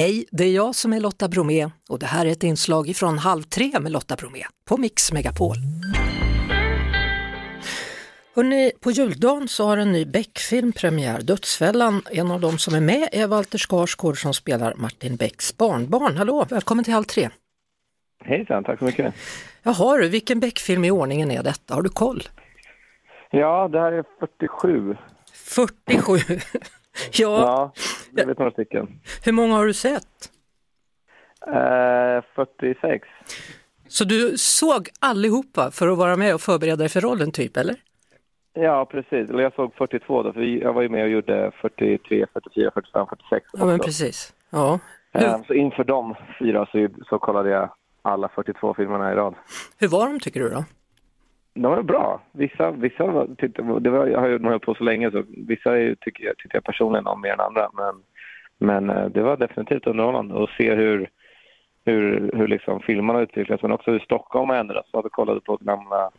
Hej, det är jag som är Lotta Bromé och det här är ett inslag från Halv tre med Lotta Bromé på Mix Megapol. Hörrni, på juldagen så har en ny Beck-film premiär, Dödsfällan. En av dem som är med är Walter Skarsgård som spelar Martin Becks barnbarn. Hallå, välkommen till Halv tre. Hejsan, tack så mycket. Jaha du, vilken Beck-film i ordningen är detta? Har du koll? Ja, det här är 47. 47? ja. Ja, vet några stycken. Hur många har du sett? Eh, 46. Så du såg allihopa för att vara med och förbereda dig för rollen typ, eller? Ja, precis. Eller jag såg 42 då, för jag var ju med och gjorde 43, 44, 45, 46 Ja, men precis. Ja. Eh, Så inför de fyra så, så kollade jag alla 42 filmerna i rad. hur var de tycker du då? De var bra. Vissa, vissa var, tyckte, det var, jag har ju hållit på så länge så vissa är, tycker jag, tyckte jag personligen om mer än andra. Men, men eh, det var definitivt underhållande att se hur, hur, hur liksom filmerna utvecklats men också hur Stockholm har ändrats. Jag kollade på gamla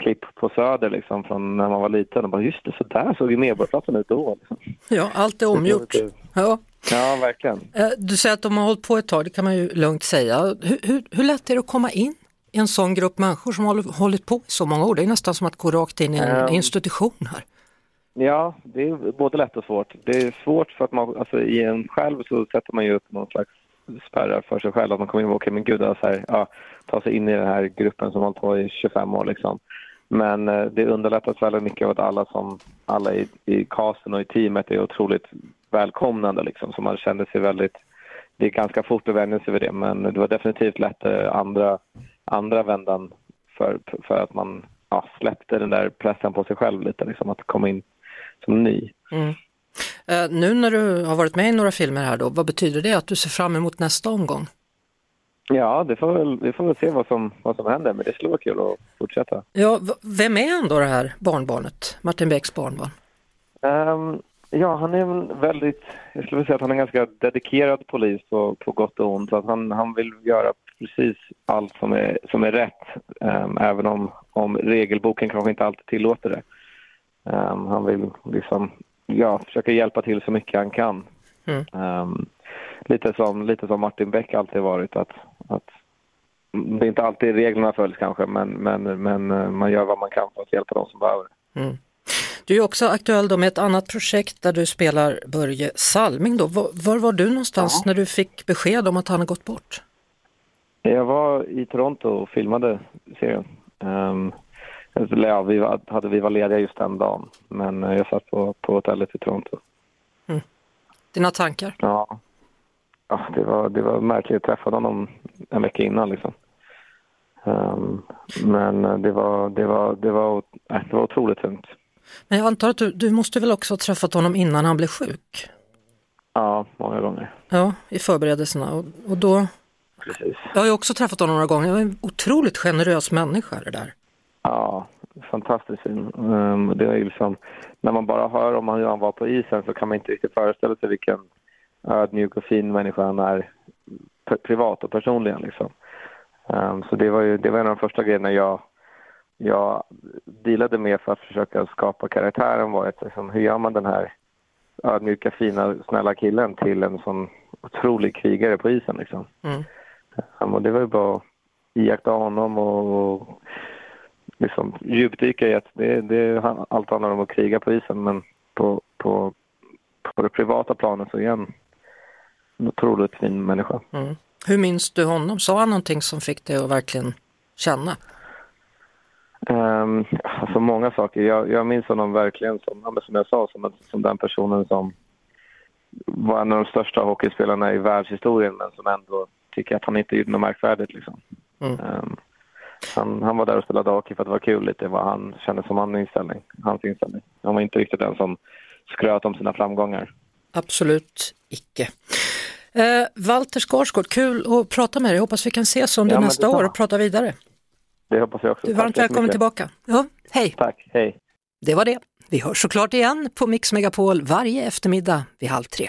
klipp på Söder liksom från när man var liten och bara just det, så där såg ju Medborgarplatsen ut då. Liksom. Ja, allt är omgjort. Ja. Ja, verkligen. Eh, Du säger att de har hållit på ett tag, det kan man ju lugnt säga. Hur, hur, hur lätt är det att komma in i en sån grupp människor som har hållit på i så många år? Det är nästan som att gå rakt in i en Ehm. institution här. Ja, det är både lätt och svårt. Det är svårt för att man, alltså i en själv så sätter man ju upp någon slags spärrar för sig själv. Att man kommer ihåg, okej men gud, så här, ja, ta sig in i den här gruppen som har hållit på i 25 år liksom. Men eh, det underlättas väldigt mycket av att alla som, alla i, i casten och i teamet är otroligt välkomnande liksom. Så man känner sig väldigt, det är ganska fort att vänja sig vid det. Men det var definitivt lättare eh, andra, andra vändan för, för att man ja, släppte den där pressen på sig själv lite liksom. Att komma in som ny. Mm. Eh, nu när du har varit med i några filmer här då, vad betyder det att du ser fram emot nästa omgång? Ja, det får väl, vi får väl se vad som, vad som händer, men det skulle vara kul att fortsätta. Ja, vem är han då det här barnbarnet, Martin Becks barnbarn? Ehm, ja, han är en väldigt, jag skulle säga att han är en ganska dedikerad polis på, på gott och ont. Så att han, han vill göra precis allt som är, som är rätt, ehm, även om, om regelboken kanske inte alltid tillåter det. Ehm, han vill liksom, ja, försöka hjälpa till så mycket han kan. Mm. Ehm, lite, som, lite som Martin Beck alltid varit, att, att det är inte alltid reglerna följs kanske, men, men, men eh, man gör vad man kan för att hjälpa de som behöver. Mm. Du är också aktuell då med ett annat projekt där du spelar Börje Salming. Då. Var, var var du någonstans när du fick besked om att han har gått bort? Jag var i Toronto och filmade serien. Um, eller ja, vi var, hade, vi var lediga just den dagen, men eh, jag satt på, på hotellet i Toronto. Dina tankar? Ja, ja det, var, det var märkligt. Jag träffade honom en vecka innan. Liksom. Ehm, men eh, det var, det, var, det, var, det var otroligt tungt. Men jag antar att du, du måste väl också ha träffat honom innan han blev sjuk? Ja, många gånger. Ja, i förberedelserna. Och, och då, Precis. jag har ju också träffat honom några gånger. Jag är en otroligt generös människa det där. Ja, fantastiskt fin. Um, det är ju liksom, när man bara hör om hur han var på isen så kan man inte riktigt föreställa sig vilken ödmjuk och fin människa han är privat och personligen. Liksom. Um, så det var ju det var en av de första grejerna jag, jag dealade med för att försöka skapa karaktären var att liksom, hur gör man den här ödmjuka, fina, snälla killen till en sån otrolig krigare på isen. Liksom. Mm. Um, och det var ju bara att iaktta honom och, och liksom djupdyka i att det, det, allt handlar om att kriga på isen men på, på, på det privata planet så är han en otroligt fin människa. Mm. Hur minns du honom? Sa han någonting som fick dig att verkligen känna? Um, alltså många saker. Jag, jag minns honom verkligen som, som jag sa, som, som den personen som var en av de största hockeyspelarna i världshistorien men som ändå tycker att han inte gjorde något märkvärdigt. Liksom. Mm. Ehm, han, han var där och spelade hockey för att det var kul lite vad han kände som hans inställning. Hans inställning. Han var inte riktigt den som skröt om sina framgångar. Absolut icke. Eh, Walter Skarsgård, kul att prata med dig. Hoppas vi kan ses om Ja, men nästa detsamma. år och prata vidare. Det hoppas jag också. Du är varmt välkommen tillbaka. Ja, hej! Tack, hej. Det var det. Vi hörs såklart igen på Mix Megapol varje eftermiddag vid halv tre.